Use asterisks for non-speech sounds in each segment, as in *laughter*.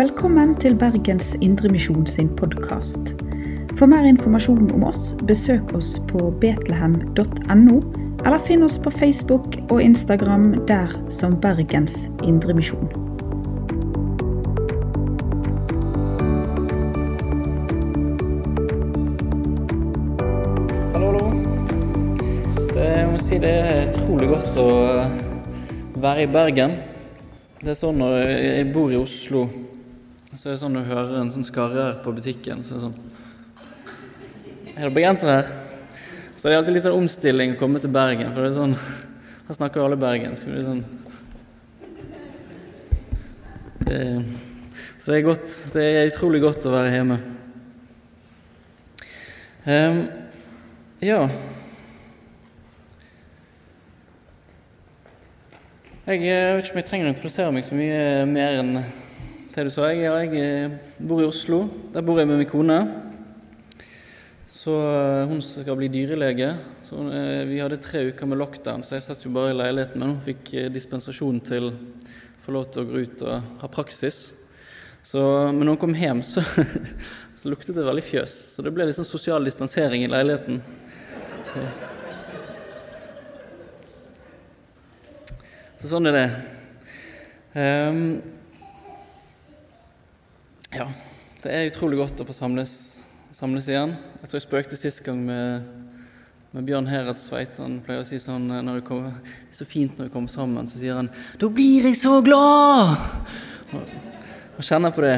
Velkommen til Bergens Indremisjon sin podkast. For mer informasjon om oss, besøk oss på betlehem.no, eller finn oss på Facebook og Instagram der som Bergens Indremisjon. Hallo, hallo. Det, jeg må si det er utrolig godt å være i Bergen. Det er sånn når jeg bor i Oslo, så er det sånn du hører en sånn skarre på butikken, så er det sånn Er det bergenser her? Så det er alltid litt sånn omstilling å komme til Bergen, for det er sånn Her snakker jo alle bergensk. Er sånn det, Så det er godt. Det er utrolig godt å være hjemme. Um, ja. Jeg eh, vet ikke om jeg trenger å introdusere meg så mye mer enn det du sa. Jeg, jeg eh, bor i Oslo. Der bor jeg med min kone. Så eh, Hun skal bli dyrelege. Så hun, vi hadde tre uker med lockdown, så jeg satt jo bare i leiligheten. Men hun fikk dispensasjon til å få lov til å gå ut og ha praksis. Så, men når hun kom hjem, så, *laughs* så luktet det veldig fjøs. Så det ble litt sånn sosial distansering i leiligheten. Så sånn er det. Um, ja, det er utrolig godt å få samles, samles, igjen. Jeg tror jeg spøkte sist gang med, med Bjørn Heradstveit. Han pleier å si sånn når det, kommer, det er så fint når vi kommer sammen, så sier han 'Da blir jeg så glad!' Og, og kjenner på det.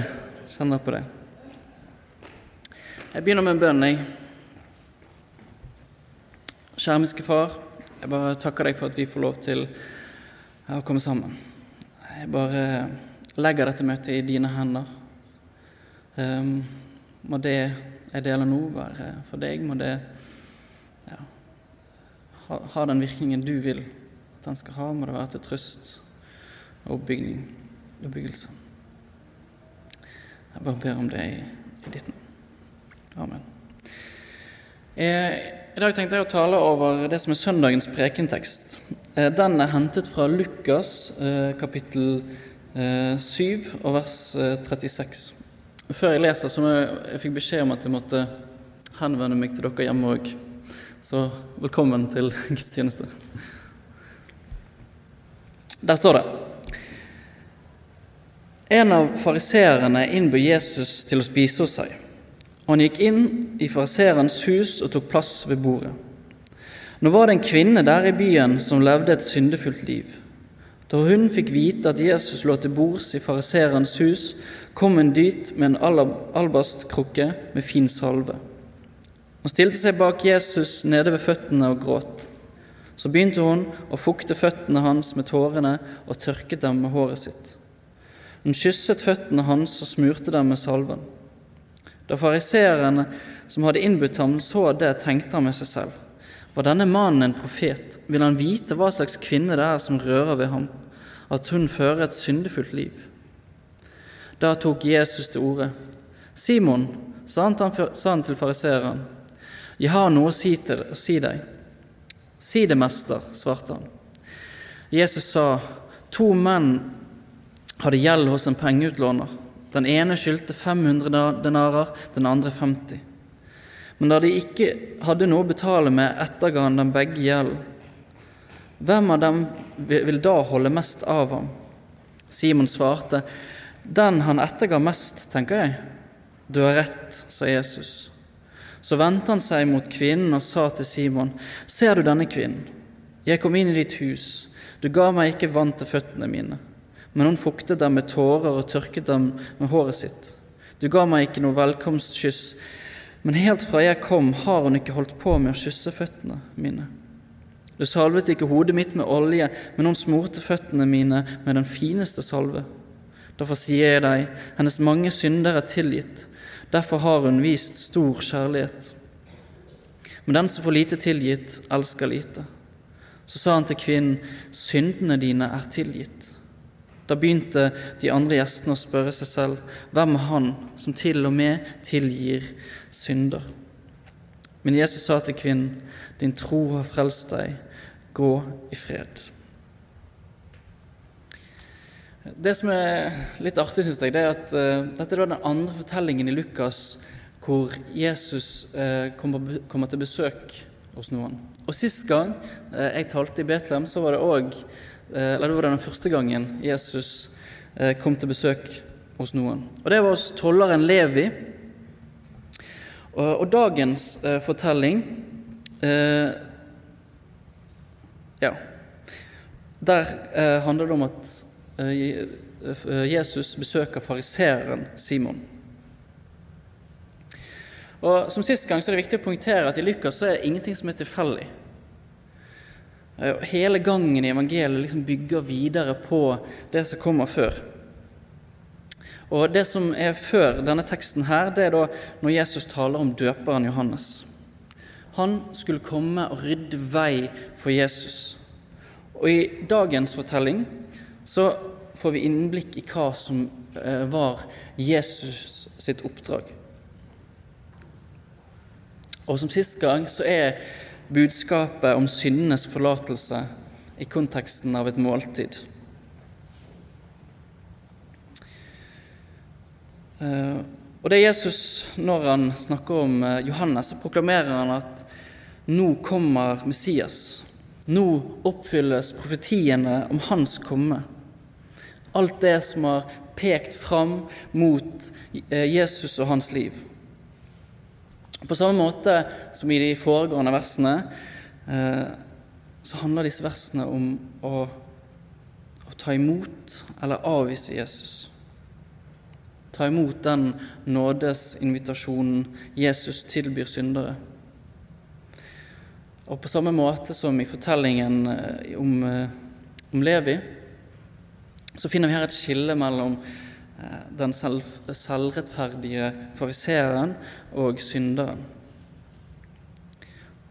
Kjenner på det. Jeg begynner med en bønn, jeg. Skjermiske Far, jeg bare takker deg for at vi får lov til å komme sammen. Jeg bare legger dette møtet i dine hender. Um, må det jeg deler nå, være for deg. Må det ja, ha, ha, den virkningen du vil at den skal ha. Må det være til trøst og oppbygging, oppbyggelse. Jeg bare ber om det i, i ditt navn. Amen. Eh, I dag tenkte jeg å tale over det som er søndagens prekentekst. Den er hentet fra Lukas kapittel 7 og vers 36. Før jeg leser, så må jeg, jeg fikk beskjed om at jeg måtte henvende meg til dere hjemme òg. Så velkommen til *laughs* gudstjeneste. Der står det En av fariseerne innbød Jesus til å spise hos seg. Og han gikk inn i fariseerens hus og tok plass ved bordet. Nå var det en kvinne der i byen som levde et syndefullt liv. Da hun fikk vite at Jesus lå til bords i fariseerens hus, kom hun dit med en albastkrukke med fin salve. Hun stilte seg bak Jesus nede ved føttene og gråt. Så begynte hun å fukte føttene hans med tårene og tørket dem med håret sitt. Hun kysset føttene hans og smurte dem med salven. Da fariseerne som hadde innbudt ham, så det, tenkte han med seg selv. Var denne mannen en profet? Vil han vite hva slags kvinne det er som rører ved ham, at hun fører et syndefullt liv? Da tok Jesus til orde. Simon, sa han, sa han til fariseeren, jeg har noe å si, til, å si deg. Si det, mester, svarte han. Jesus sa, to menn hadde gjeld hos en pengeutlåner. Den ene skyldte 500 denarer, den andre 50. Men da de ikke hadde noe å betale med, etterga han dem begge gjelden. Hvem av dem vil da holde mest av ham? Simon svarte, Den han etterga mest, tenker jeg. Du har rett, sa Jesus. Så vendte han seg mot kvinnen og sa til Simon, Ser du denne kvinnen? Jeg kom inn i ditt hus. Du ga meg ikke vann til føttene mine, men hun fuktet dem med tårer og tørket dem med håret sitt. Du ga meg ikke noe velkomstkyss, men helt fra jeg kom, har hun ikke holdt på med å kysse føttene mine. Du salvet ikke hodet mitt med olje, men hun smurte føttene mine med den fineste salve. Derfor sier jeg deg, hennes mange synder er tilgitt, derfor har hun vist stor kjærlighet. Men den som får lite tilgitt, elsker lite. Så sa han til kvinnen, syndene dine er tilgitt. Da begynte de andre gjestene å spørre seg selv, hvem er han som til og med tilgir synder? Men Jesus sa til kvinnen, din tro har frelst deg, gå i fred. Det som er litt artig, syns jeg, det er at uh, dette er den andre fortellingen i Lukas hvor Jesus uh, kommer, kommer, til besøk hos noen. Og Sist gang uh, jeg talte i Betlehem, så var det òg Eller det var den første gangen Jesus kom til besøk hos noen. Og Det var hos tolleren Levi. Og, og dagens fortelling Ja. Der handler det om at Jesus besøker fariseeren Simon. Og Som sist gang så er det viktig å poengtere at i Lukas så er det ingenting som er tilfeldig. Eh, hele gangen i evangeliet liksom bygger videre på det som kommer før. Og Det som er før denne teksten, her, det er da når Jesus taler om døperen Johannes. Han skulle komme og rydde vei for Jesus. Og I dagens fortelling så får vi innblikk i hva som eh, var Jesus sitt oppdrag. Og som sist gang så er budskapet om syndenes forlatelse i konteksten av et måltid. Eh, og det er Jesus, når han snakker om eh, Johannes, så proklamerer han at nå kommer Messias. Nå oppfylles profetiene om hans komme. Alt det som har pekt fram mot eh, Jesus og hans liv. På samme måte som i de foregående versene eh, så handler disse versene om å, å ta imot eller avvise Jesus. Ta imot den nådesinvitasjonen Jesus tilbyr syndere. Og på samme måte som i fortellingen eh, om, om Levi, så finner vi her et skille mellom eh, den selv, selvrettferdige fariseeren og synderen.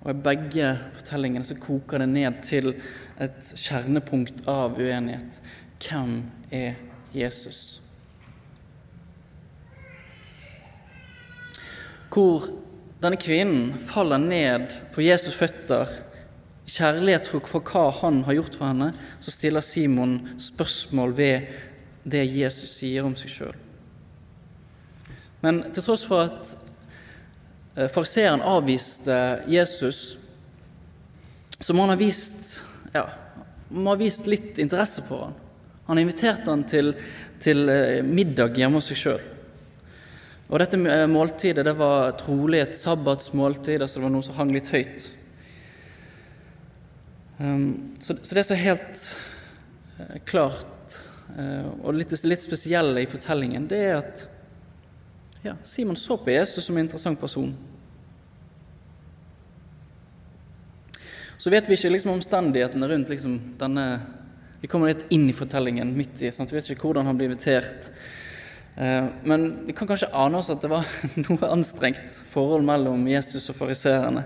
Og I begge fortellingene så koker det ned til et kjernepunkt av uenighet. Hvem er Jesus? Hvor denne kvinnen faller ned for Jesus' føtter kjærlighet for hva han har gjort for henne, så stiller Simon spørsmål ved det Jesus sier om seg sjøl. Men til tross for at eh, fariseeren avviste Jesus, så må han ha vist, ja, ha vist litt interesse for ham. Han inviterte ham til, til eh, middag hjemme hos seg sjøl. Og dette eh, måltidet det var trolig et sabbatsmåltid, altså det var noe som hang litt høyt. Um, så, det som er helt uh, klart, uh, og litt, litt spesielle i fortellingen, det er at ja, Simon så på Jesus som en interessant person. Så vet vi ikke liksom omstendighetene rundt liksom, denne Vi kommer litt inn i fortellingen midt i. Sant? Vi vet ikke hvordan han blir invitert. Uh, men vi kan kanskje ane oss at det var *laughs* noe anstrengt forhold mellom Jesus og fariseerne.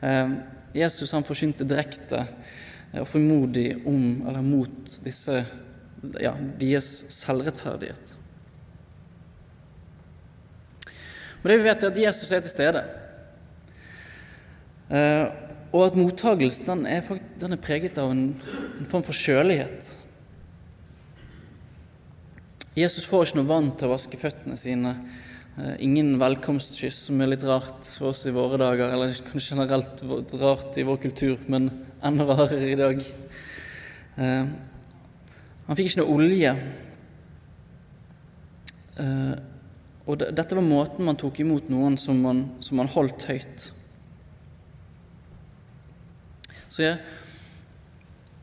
Uh, Jesus han forsynte direkte eh, og frimodig om eller mot disse, ja, deres selvrettferdighet. Men det vi vet, er at Jesus er til stede. Eh, og at mottagelsen den er, den er, preget av en, en form for kjølighet. Jesus får ikke noe vann til å vaske føttene sine Eh, ingen velkomstkyss, som er litt rart for oss i våre dager, eller kanskje generelt rart i vår kultur, men enda rarere i dag. Eh, han fikk ikke noe olje. Eh, og dette var måten man tok imot noen som man, som man holdt høyt. Så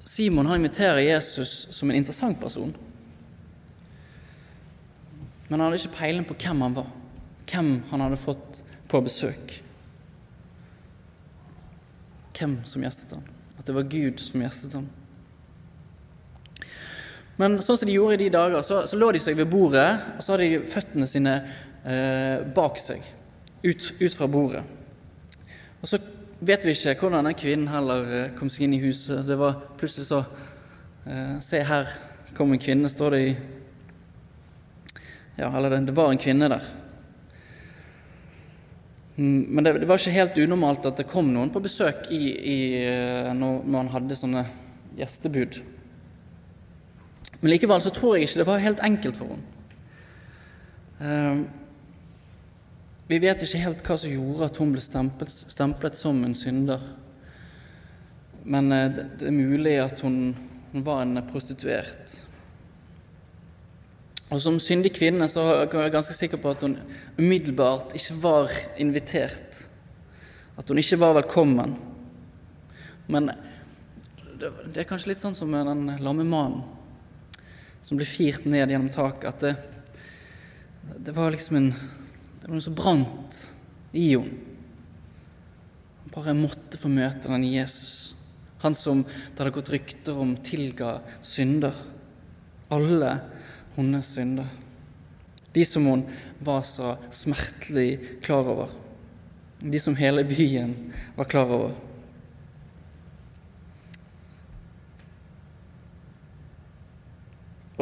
Simon han inviterer Jesus som en interessant person. Men han hadde ikke peiling på hvem han var hvem han hadde fått på besøk. Hvem som gjestet han. At det var Gud som gjestet han. Men sånn som de gjorde i de dager, så, så lå de seg ved bordet, og så hadde de føttene sine eh, bak seg, ut, ut, fra bordet. Og så vet vi ikke hvordan den kvinnen heller eh, kom seg inn i huset. Det var plutselig så eh, Se, her kom en kvinne, står det i Ja, eller det, var en kvinne der. Mm, men det, det, var ikke helt unormalt at det kom noen på besøk i, i, eh, når man hadde sånne gjestebud. Men likevel så tror jeg ikke det var helt enkelt for henne. Eh, vi vet ikke helt hva som gjorde at hun ble stemplet, stemplet som en synder. Men eh, det er mulig at hun, hun var en prostituert. Og Som syndig kvinne så er jeg ganske sikker på at hun umiddelbart ikke var invitert. At hun ikke var velkommen. Men det er kanskje litt sånn som med den lamme mannen som ble firt ned gjennom taket. At det, det var liksom en Det var noe som brant i henne. Bare måtte få møte den Jesus. Han som det hadde gått rykter om tilga synder. Alle hennes synder. De som hun var så smertelig klar over. De som hele byen var klar over.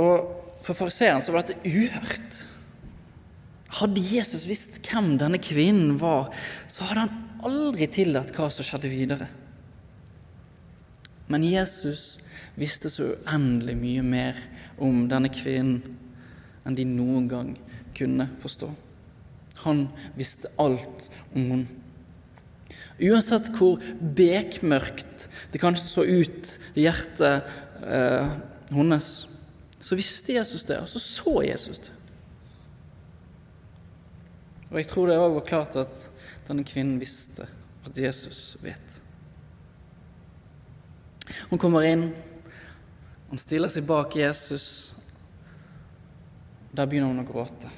Og For fariseeren var dette uhørt. Hadde Jesus visst hvem denne kvinnen var, så hadde han aldri tillatt hva som skjedde videre. Men Jesus visste så uendelig mye mer om denne kvinnen enn de noen gang kunne forstå. Han visste alt om henne. Uansett hvor bekmørkt det kanskje så ut i hjertet eh, hennes, så visste Jesus det, og så så Jesus det. Og jeg tror det òg var klart at denne kvinnen visste at Jesus vet. Hun kommer inn, hun stiller seg bak Jesus. Der begynner hun å gråte.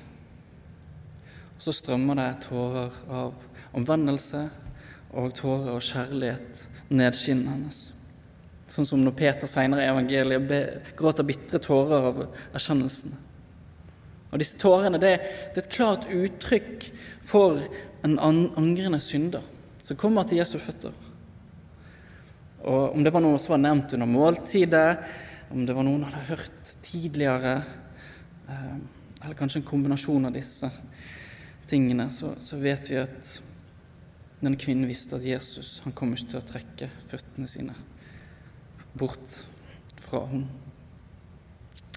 Og så strømmer det tårer av omvendelse og tårer og kjærlighet ned kinnet hennes. Sånn som når Peter senere i evangeliet gråter bitre tårer av erkjennelsen. Og Disse tårene det, det, er et klart uttrykk for en angrende synder som kommer til Jesu føtter. Og Om det var noe som var nevnt under måltidet, om det var noen hadde hørt tidligere, eh, eller kanskje en kombinasjon av disse tingene, så, så vet vi at denne kvinnen visste at Jesus han kom ikke til å trekke føttene sine bort fra henne.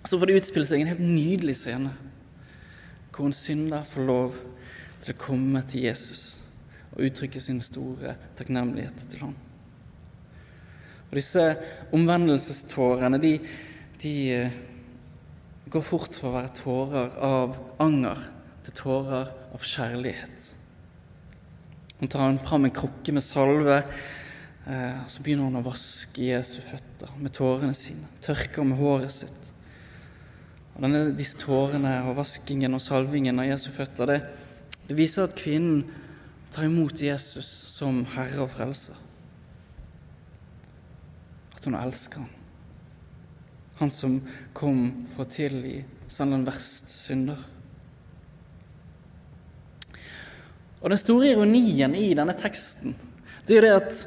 Så får det utspille seg en helt nydelig scene hvor en synder får lov til å komme til Jesus og uttrykke sin store takknemlighet til ham. Og Disse omvendelsestårene de, de eh, går fort fra å være tårer av anger til tårer av kjærlighet. Hun tar fram en krukke med salve, eh, og så begynner hun å vaske Jesu føtter med tårene sine. Tørker med håret sitt. Og denne, Disse tårene og vaskingen og salvingen av Jesu føtter det, det viser at kvinnen tar imot Jesus som herre og frelser. At hun elsker ham. Han som kom for å tilgi selv den verste synder. Og Den store ironien i denne teksten det er det at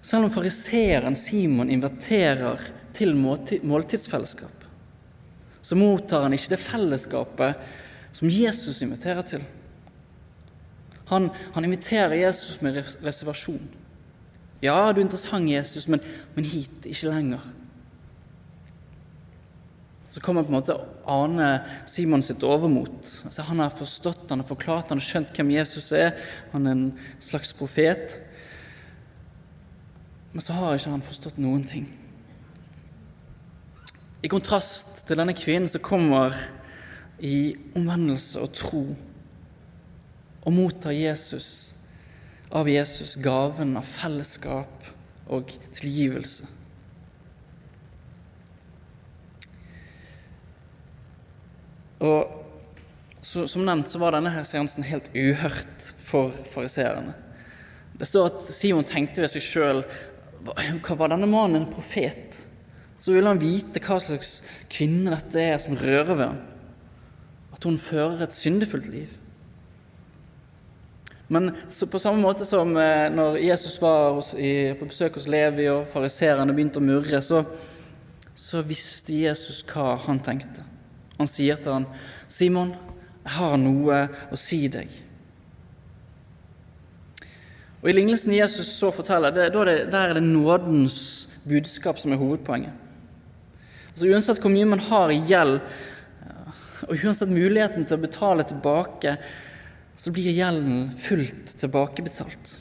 selv om fariseeren Simon inviterer til måltidsfellesskap, så mottar han ikke det fellesskapet som Jesus inviterer til. Han, han inviterer Jesus med reservasjon. Ja, du er interessant, Jesus, men, men hit, ikke lenger. Så kommer på en måte ane Simon sitt overmot. Altså, han har forstått, han har forklart, han har skjønt hvem Jesus er. Han er en slags profet. Men så har ikke han forstått noen ting. I kontrast til denne kvinnen som kommer i omvendelse og tro og mottar Jesus, av Jesus gaven av fellesskap og tilgivelse. Og så, Som nevnt så var denne her seansen helt uhørt for fariseerne. Det står at Simon tenkte ved seg sjøl hva var denne mannen en profet? Så ville han vite hva slags kvinne dette er som rører ved ham. At hun fører et syndefullt liv. Men på samme måte som eh, når Jesus var på besøk hos Levi og fariseerne begynte å murre, så, så visste Jesus hva han tenkte. Han sier til han, 'Simon, jeg har noe å si deg.' Og I lignelsen Jesus så forteller, det, det, der er det nådens budskap som er hovedpoenget. Altså Uansett hvor mye man har i gjeld, og uansett muligheten til å betale tilbake, så blir gjelden fullt tilbakebetalt.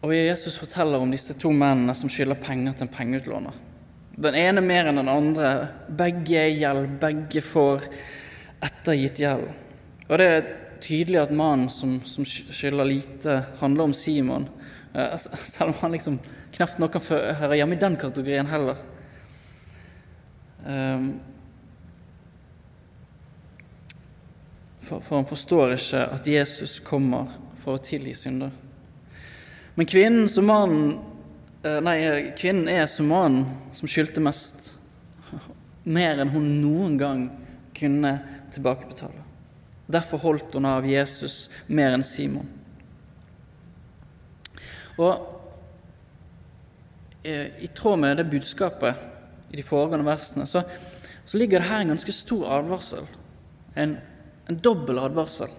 Og Jesus forteller om disse to mennene som skylder penger til en pengeutlåner. Den ene mer enn den andre. Begge er gjeld, begge får ettergitt gjeld. Og det er tydelig at mannen som, som skylder lite, handler om Simon. Eh, selv om han liksom knapt nok kan høre hjemme i den kategorien heller. For, for han forstår ikke at Jesus kommer for å tilgi synder. Men kvinnen som mannen eh, Nei, kvinnen er som mannen som skyldte mest. *laughs* Mer enn hun noen gang kunne tilbakebetale. Derfor holdt hun av Jesus mer enn Simon. Og eh, i tråd med det budskapet i de foregående versene, så, så ligger det her en ganske stor advarsel. En, en dobbel advarsel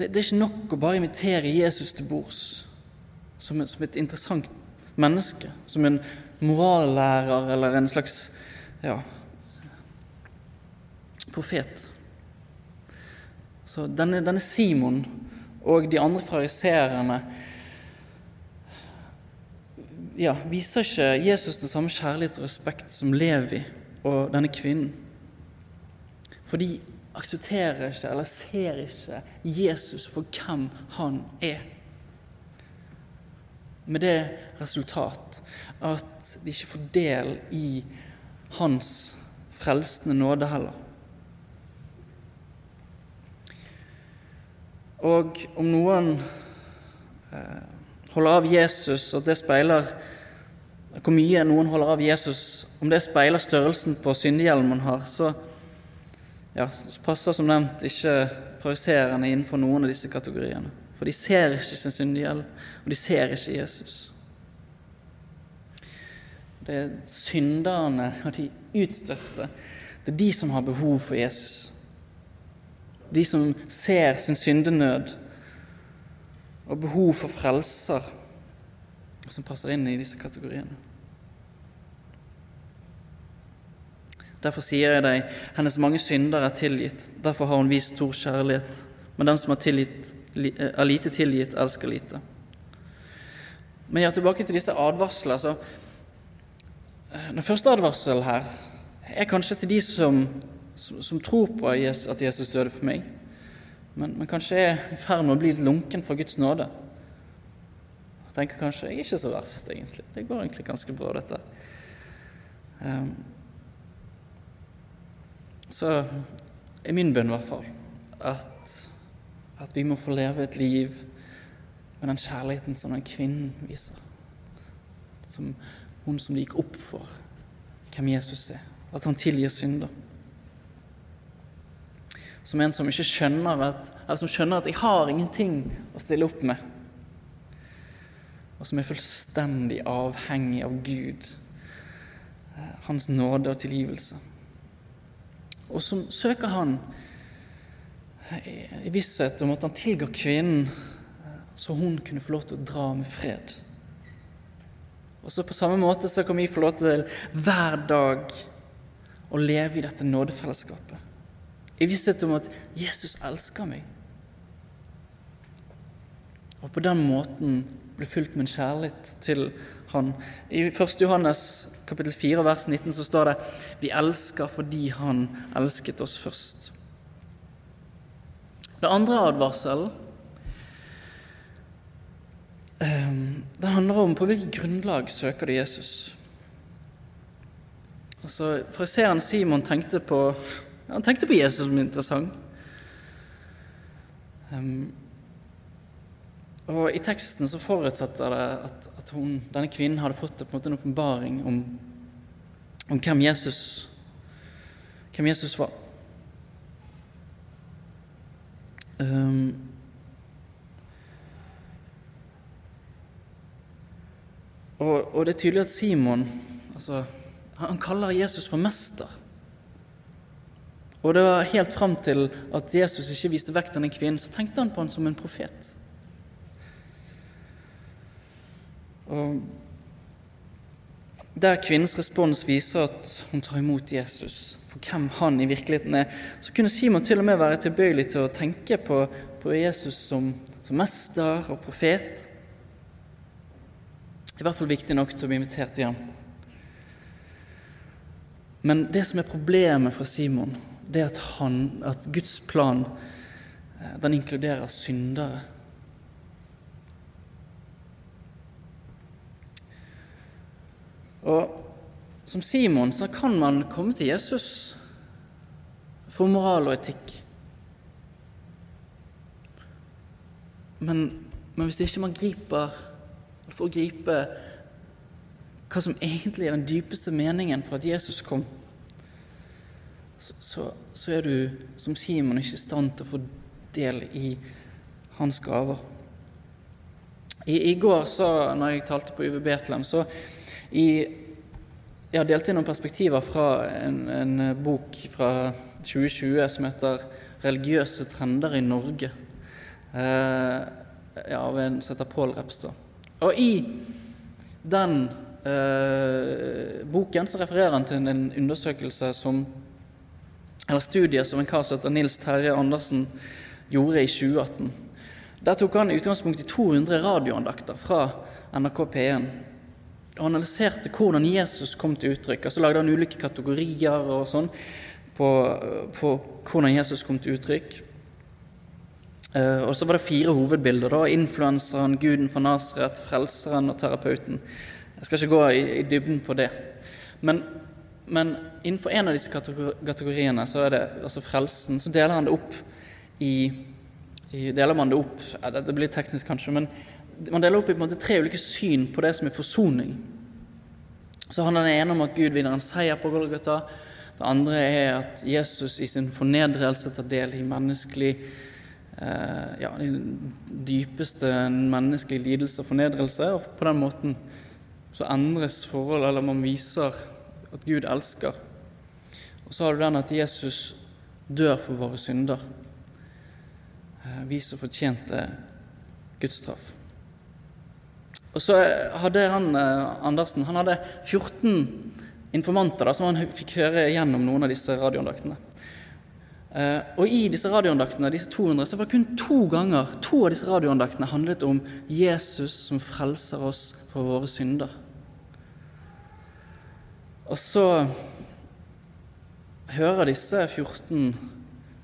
det, det, er ikke nok å bare invitere Jesus til bords som, som, et interessant menneske, som en morallærer eller en slags ja, profet. Så denne, denne Simon og de andre fariseerne ja, viser ikke Jesus den samme kjærlighet og respekt som Levi og denne kvinnen. Fordi aksepterer ikke eller ser ikke Jesus for hvem han er. Med det resultat at de ikke får del i hans frelsende nåde heller. Og om noen eh, holder av Jesus, og det speiler hvor mye noen holder av Jesus, om det speiler størrelsen på syndegjeld man har, så ja, passer som nevnt ikke fariseerne innenfor noen av disse kategoriene. For de ser ikke sin syndegjeld, og de ser ikke Jesus. Det er synderne og de utstøtte. Det er de som har behov for Jesus. De som ser sin syndenød og behov for frelser, som passer inn i disse kategoriene. Derfor sier jeg deg, hennes mange synder er tilgitt. Derfor har hun vist stor kjærlighet. Men den som er, tilgitt, er eh, lite tilgitt, elsker lite. Men ja, tilbake til disse advarslene. Eh, den første advarselen her er kanskje til de som, som, som tror på at Jesus døde for meg, men, men kanskje er i ferd med å bli litt lunken for Guds nåde. Og tenker kanskje jeg er ikke så verst, egentlig. Det går egentlig ganske bra, dette. Um, så er min bønn i hvert fall at, at vi må få leve et liv med den kjærligheten som den kvinnen viser. Som hun som det gikk opp for hvem Jesus er. At han tilgir synder. Som en som ikke skjønner at, eller som skjønner at 'jeg har ingenting å stille opp med'. Og som er fullstendig avhengig av Gud, eh, hans nåde og tilgivelse og så søker han i visshet om at han tilga kvinnen, så hun kunne få lov til å dra med fred. Og så På samme måte så kan vi få lov til hver dag å leve i dette nådefellesskapet. I visshet om at Jesus elsker meg. Og på den måten bli fylt med en kjærlighet til han. I 1. Johannes kapittel 4 vers 19 så står det Vi elsker fordi Han elsket oss først. Det andre advarselen ehm, den handler om på hvilket grunnlag søker du Jesus. Altså, Fariseeren Simon tenkte på, han tenkte på Jesus som interessant. Um, og I teksten så forutsetter det at, at hun, denne kvinnen hadde fått en, en åpenbaring om, om hvem, Jesus, hvem Jesus var. Um, og, og, det er tydelig at Simon altså, han kaller Jesus for mester. Og det var helt fram til at Jesus ikke viste vekk denne kvinnen, så tenkte han på han som en profet. Og der kvinnens respons viser at hun tar imot Jesus for hvem han i virkeligheten er, så kunne Simon til og med være tilbøyelig til å tenke på, på Jesus som, som, mester og profet. I hvert fall viktig nok til å bli invitert igjen. Men det som er problemet for Simon, det er at, han, at Guds plan eh, den inkluderer syndere. Og som Simon så kan man komme til Jesus for moral og etikk. Men, men hvis ikke man griper For å gripe hva som egentlig er den dypeste meningen for at Jesus kom, så, så, så er du som Simon ikke i stand til å få del i hans gaver. I, i går, så, når jeg talte på UV Betlehem, så i jeg har delt inn noen perspektiver fra en, en, bok fra 2020 som heter 'Religiøse trender i Norge', eh, av en som heter Pål Repstad. Og i den eh, boken så refererer han til en undersøkelse som eller studie som en kar som heter Nils Terje Andersen gjorde i 2018. Der tok han utgangspunkt i 200 radioandakter fra NRK P1 og analyserte hvordan Jesus kom til uttrykk. Og så lagde han ulike kategorier og sånn på, på, hvordan Jesus kom til uttrykk. Uh, og så var det fire hovedbilder. da, Influenseren, guden fra Nasaret, frelseren og terapeuten. Jeg skal ikke gå i, i dybden på det. Men, men, innenfor en av disse kategoriene, så er det altså frelsen, så deler han det opp i, i deler man det opp, Det blir teknisk kanskje, men man deler opp i måte, tre ulike syn på det som er forsoning. Så handler det ene om at Gud vinner en seier på Golgata. Det andre er at Jesus i sin fornedrelse tar del i menneskelig eh, ja, den dypeste menneskelige lidelse og fornedrelse. Og på den måten så endres forholdet, eller man viser at Gud elsker. Og så har du den at Jesus dør for våre synder. Eh, vi som fortjente Guds straff. Og så hadde han, eh, Andersen han hadde 14 informanter da, som han fikk høre gjennom noen av disse radioandaktene. Eh, og i disse radioandaktene, disse 200, så var det kun to ganger to av disse radioandaktene handlet om Jesus som frelser oss fra våre synder. Og så hører disse 14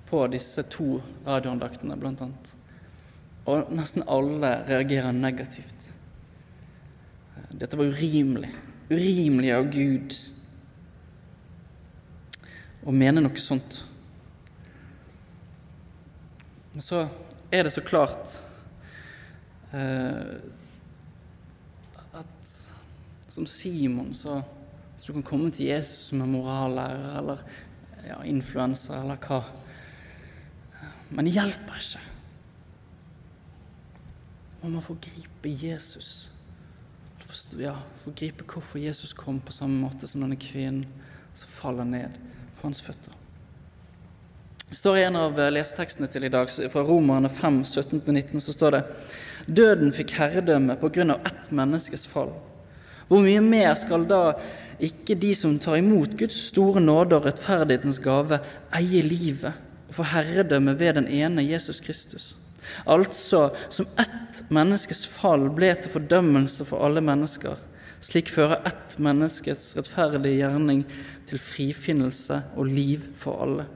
på disse to radioandaktene, blant annet. Og nesten alle reagerer negativt. Dette var urimelig. Urimelig av Gud å mene noe sånt. Men så er det så klart eh, at som Simon så, hvis du kan komme til Jesus som en morallærer eller ja, influenser eller hva. Men det hjelper ikke. Man må gripe Jesus ja, gripe hvorfor Jesus kom på samme måte som denne kvinnen som faller ned for hans føtter. Det står i en av eh, lesetekstene til i dag, fra Romerne 5, 17-19, så står det Døden fikk herredømme på grunn av ett menneskes fall. Hvor mye mer skal da ikke de som tar imot Guds store nåde og rettferdighetens gave, eie livet og få herredømme ved den ene Jesus Kristus? Altså, som ett menneskes fall ble til fordømmelse for alle mennesker, slik fører ett menneskets rettferdige gjerning til frifinnelse og liv for alle.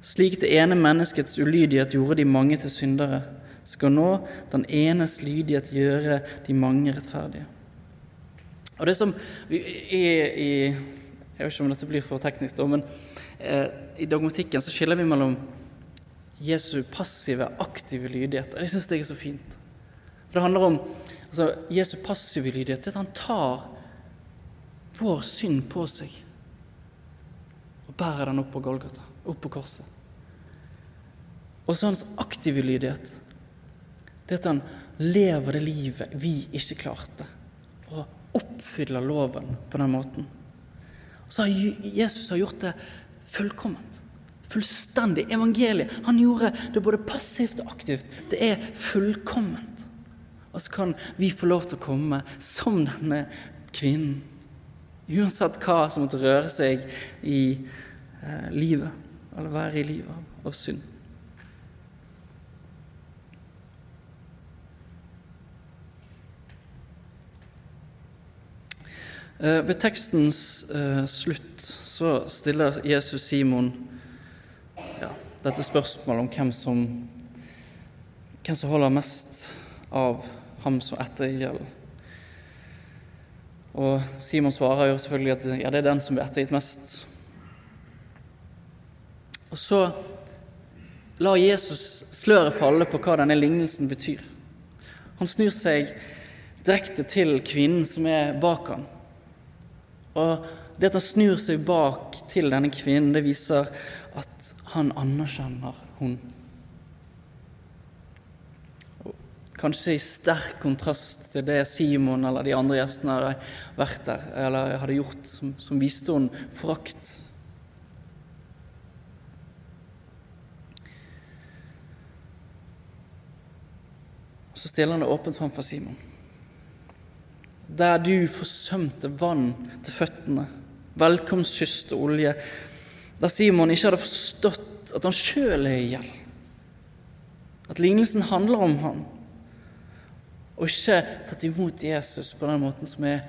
Slik det ene menneskets ulydighet gjorde de mange til syndere, skal nå den enes lydighet gjøre de mange rettferdige. Og det som er i, Jeg vet ikke om dette blir for teknisk, men eh, i dogmatikken så skiller vi mellom Jesu passive, aktive lydighet. Og det syns jeg er så fint. For det handler om altså, Jesu passive lydighet at han tar vår synd på seg og bærer den opp på Golgata, opp på korset. Og så hans aktive lydighet. Det at han lever det livet vi ikke klarte, og oppfyller loven på den måten. Og så har Jesus har gjort det fullkomment. Fullstendig. Evangeliet. Han gjorde det både passivt og aktivt. Det er fullkomment. Og så kan vi få lov til å komme som denne kvinnen. Uansett hva som måtte røre seg i eh, livet, eller være i livet av, av synd. Eh, ved tekstens eh, slutt så stiller Jesus Simon dette spørsmålet om hvem som, hvem som holder mest av ham som ettergjelder. Og Simon svarer jo selvfølgelig at ja, det er den som blir ettergitt mest. Og så lar Jesus sløret falle på hva denne lignelsen betyr. Han snur seg direkte til kvinnen som er bak ham og det at han snur seg bak til denne kvinnen, det viser at han anerkjenner hun. Kanskje i sterk kontrast til det Simon eller de andre gjestene hadde vært der, eller hadde gjort, som, som viste hun forakt. Så stiller han det åpent fram for Simon der du forsømte vann til føttene, velkomstkyss og olje, der Simon ikke hadde forstått at han sjøl er i gjeld, at lignelsen handler om han, og ikke tatt imot Jesus på den måten som er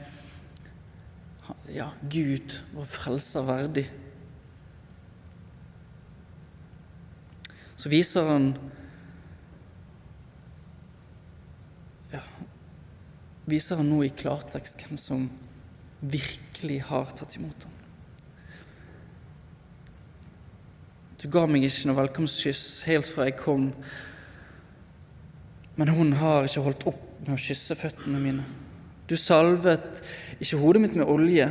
ja, Gud, vår frelser, verdig. Så viser han viser han nå i klartekst hvem som virkelig har tatt imot ham. Du ga meg ikke noe velkomstkyss helt fra jeg kom, men hun har ikke holdt opp med å kysse føttene mine. Du salvet ikke hodet mitt med olje,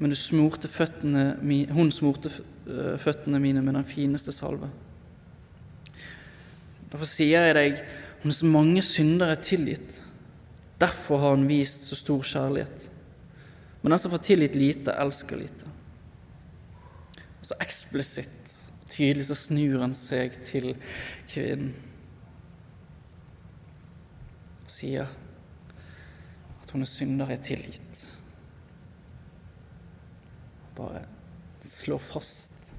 men smurte føttene, hun smurte øh, føttene mine med den fineste salve. Derfor sier jeg deg, hennes mange synder er tilgitt. Derfor har hun vist så stor kjærlighet. Men den som får tilgitt lite, elsker lite. Så eksplisitt, tydelig, så snur han seg til kvinnen og sier at hun er synder er tilgitt. Bare slå fast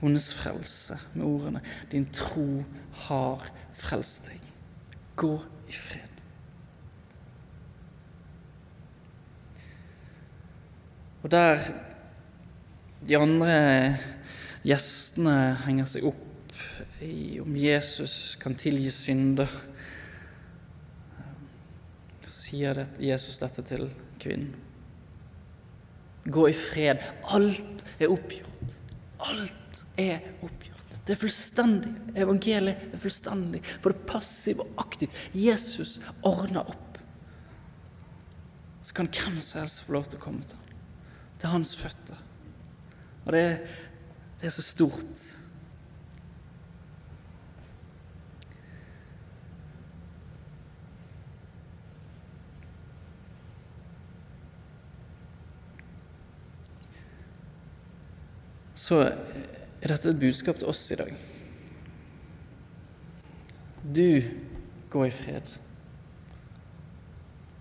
hennes frelse med ordene 'Din tro har frelst deg'. Gå i fred. Og der de andre gjestene henger seg opp i om Jesus kan tilgi synder, så sier Jesus dette til kvinnen. Gå i fred. Alt er oppgjort. Alt er oppgjort. Det er fullstendig. Evangeliet er fullstendig. Både passiv og aktivt. Jesus ordner opp. Så kan hvem som helst få lov til å komme til ham til hans føtter. Og det, det er så stort. Så er dette et budskap til oss i dag. Du gå i fred.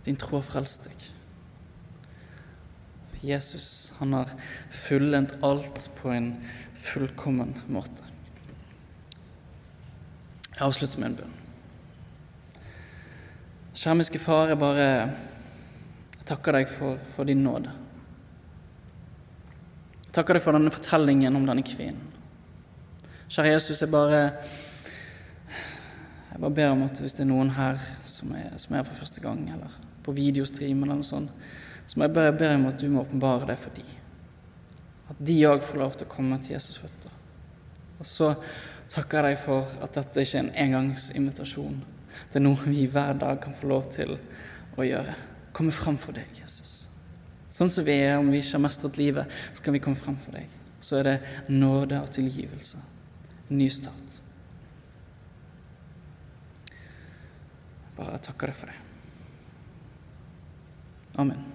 Din tro har frelst deg. Jesus han har fullendt alt på en fullkommen måte. Jeg avslutter med en bønn. Skjermiske Far, jeg bare takker deg for, for din nåde. Takker deg for denne fortellingen om denne kvinnen. Kjære Jesus, jeg bare, jeg bare ber om at hvis det er noen her som er, som er for første gang, eller på videostream eller noe sånt, så må jeg bare be om at du må åpenbare det for de. At de òg får lov til å komme til Jesus' føtter. Og så takker jeg deg for at dette ikke er en engangsinvitasjon. Det er noe vi hver dag kan få lov til å gjøre. Komme fram for deg, Jesus. Sånn som vi er, om vi ikke har mestret livet, så kan vi komme fram for deg. Så er det nåde og tilgivelse. Ny start. Bare takker deg for det. Amen.